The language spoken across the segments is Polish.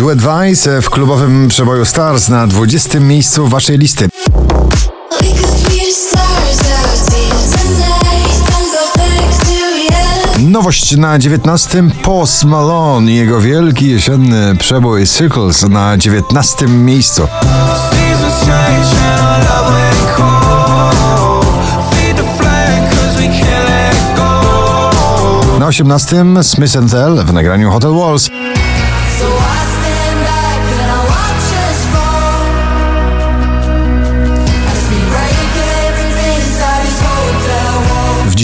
Duet Vice w klubowym przeboju Stars na 20. miejscu waszej listy. Nowość na 19. Post Malone i jego wielki jesienny przebój Circles na 19. miejscu. Na 18. Smith Tell w nagraniu Hotel Walls.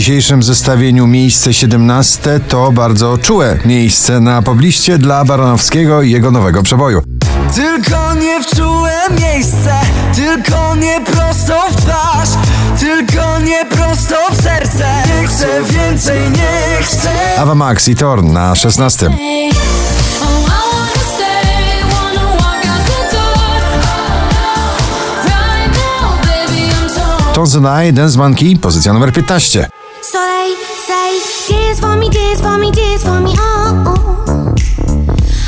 Dzisiejszym zestawieniu miejsce 17 to bardzo czułe miejsce na pobliście dla Baronowskiego i jego nowego przeboju. Tylko nie w czułe miejsce, tylko nie prosto w twarz, tylko nie prosto w serce. Nie chcę więcej, nie chcę. Ava Max i Torn na 16. Hey, oh, I wanna stay, wanna walk out the door. Right now, baby, I'm torn. Tones and I, Dance Monkey, pozycja numer 15. So they say, dance for me, dance for me, dance for me, oh. oh.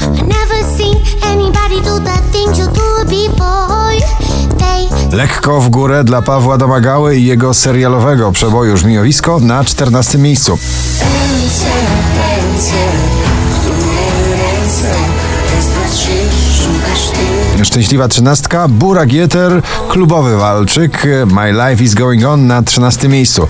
I never seen anybody do the things you do before. Lekko w górę dla Pawła Domagały i jego serialowego przeboju Żmijowisko na 14 miejscu. Szczęśliwa trzynastka, Bura Gieter, klubowy walczyk, My Life is Going On na 13 miejscu.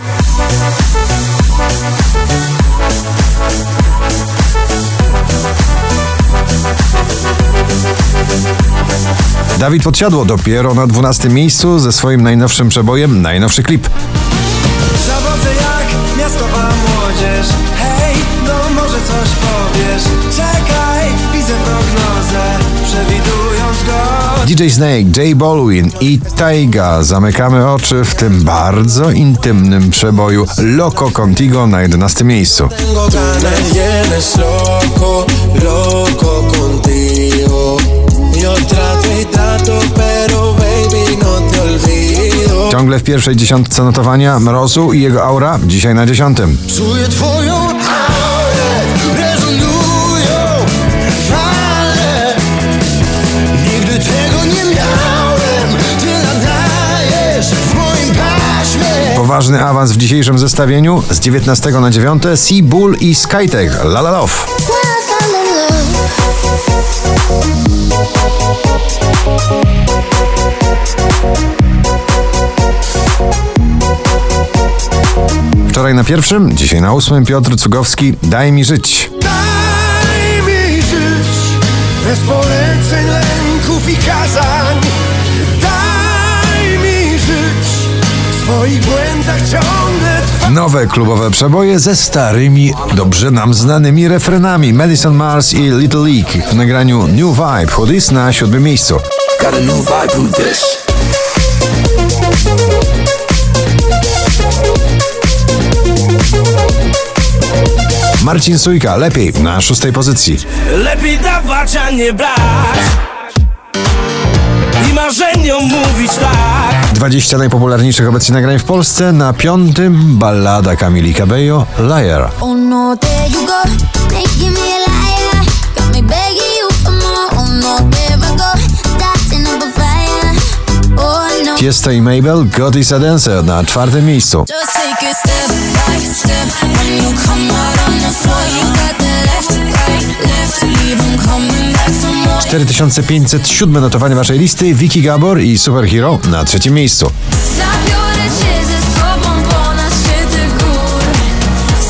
Dawid Podsiadło dopiero na 12 miejscu ze swoim najnowszym przebojem, najnowszy klip. Zawodzę jak miastowa młodzież. Hej, no może coś powiesz. Czekaj, widzę prognozę, przewidując go. DJ Snake, J Baldwin i Taiga zamykamy oczy w tym bardzo intymnym przeboju Loco Contigo na 11 miejscu. Loco, loco contigo. Yo trato y pierwszej dziesiątce notowania Mrozu i jego aura, dzisiaj na dziesiątym. Czuję twoją aurę, rezonują fale. Nigdy tego nie miałem, ty nadajesz w moim paśmie. Poważny awans w dzisiejszym zestawieniu z 19 na 9 Sea Bull i Skytech La La Love. Wczoraj na pierwszym, dzisiaj na ósmym Piotr Cugowski Daj mi żyć. Daj mi żyć bez poleceń, lęków i kazań. Daj mi żyć w swoich błędach ciągle. Nowe klubowe przeboje ze starymi, dobrze nam znanymi refrenami Madison Mars i Little League w nagraniu New Vibe Hoodies na siódmym miejscu. Got a new vibe with this. Marcin Sujka, lepiej na szóstej pozycji. Lepiej dawać, a nie brać. I marzeniom mówić tak. 20 najpopularniejszych obecnie nagrań w Polsce. Na piątym ballada Camili Cabello Liar. Oh no, there you go, making me a liar. Got me begging you for more. Oh no, there I go, starting up a fire. Oh no, Tiesto i Mabel God is a Dancer na czwartym miejscu. Just take it step by step. When you come out 4507 notowanie waszej listy Vicky Gabor i Superhero na trzecim miejscu. Zabiorę cię ze sobą ponad szczyty gór.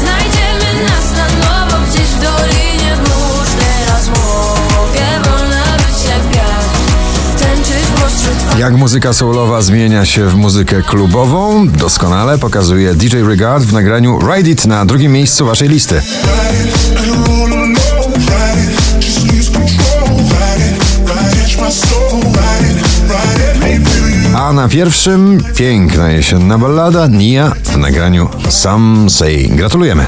Znajdziemy nas na nowo gdzieś w dolinie burz. Teraz mogę wolna być jak wiatr. Tańczyć pośród Jak muzyka soulowa zmienia się w muzykę klubową, doskonale pokazuje DJ Regard w nagraniu Ride It na drugim miejscu waszej listy. A na pierwszym piękna jesienna ballada Nia w nagraniu Some Say. Gratulujemy.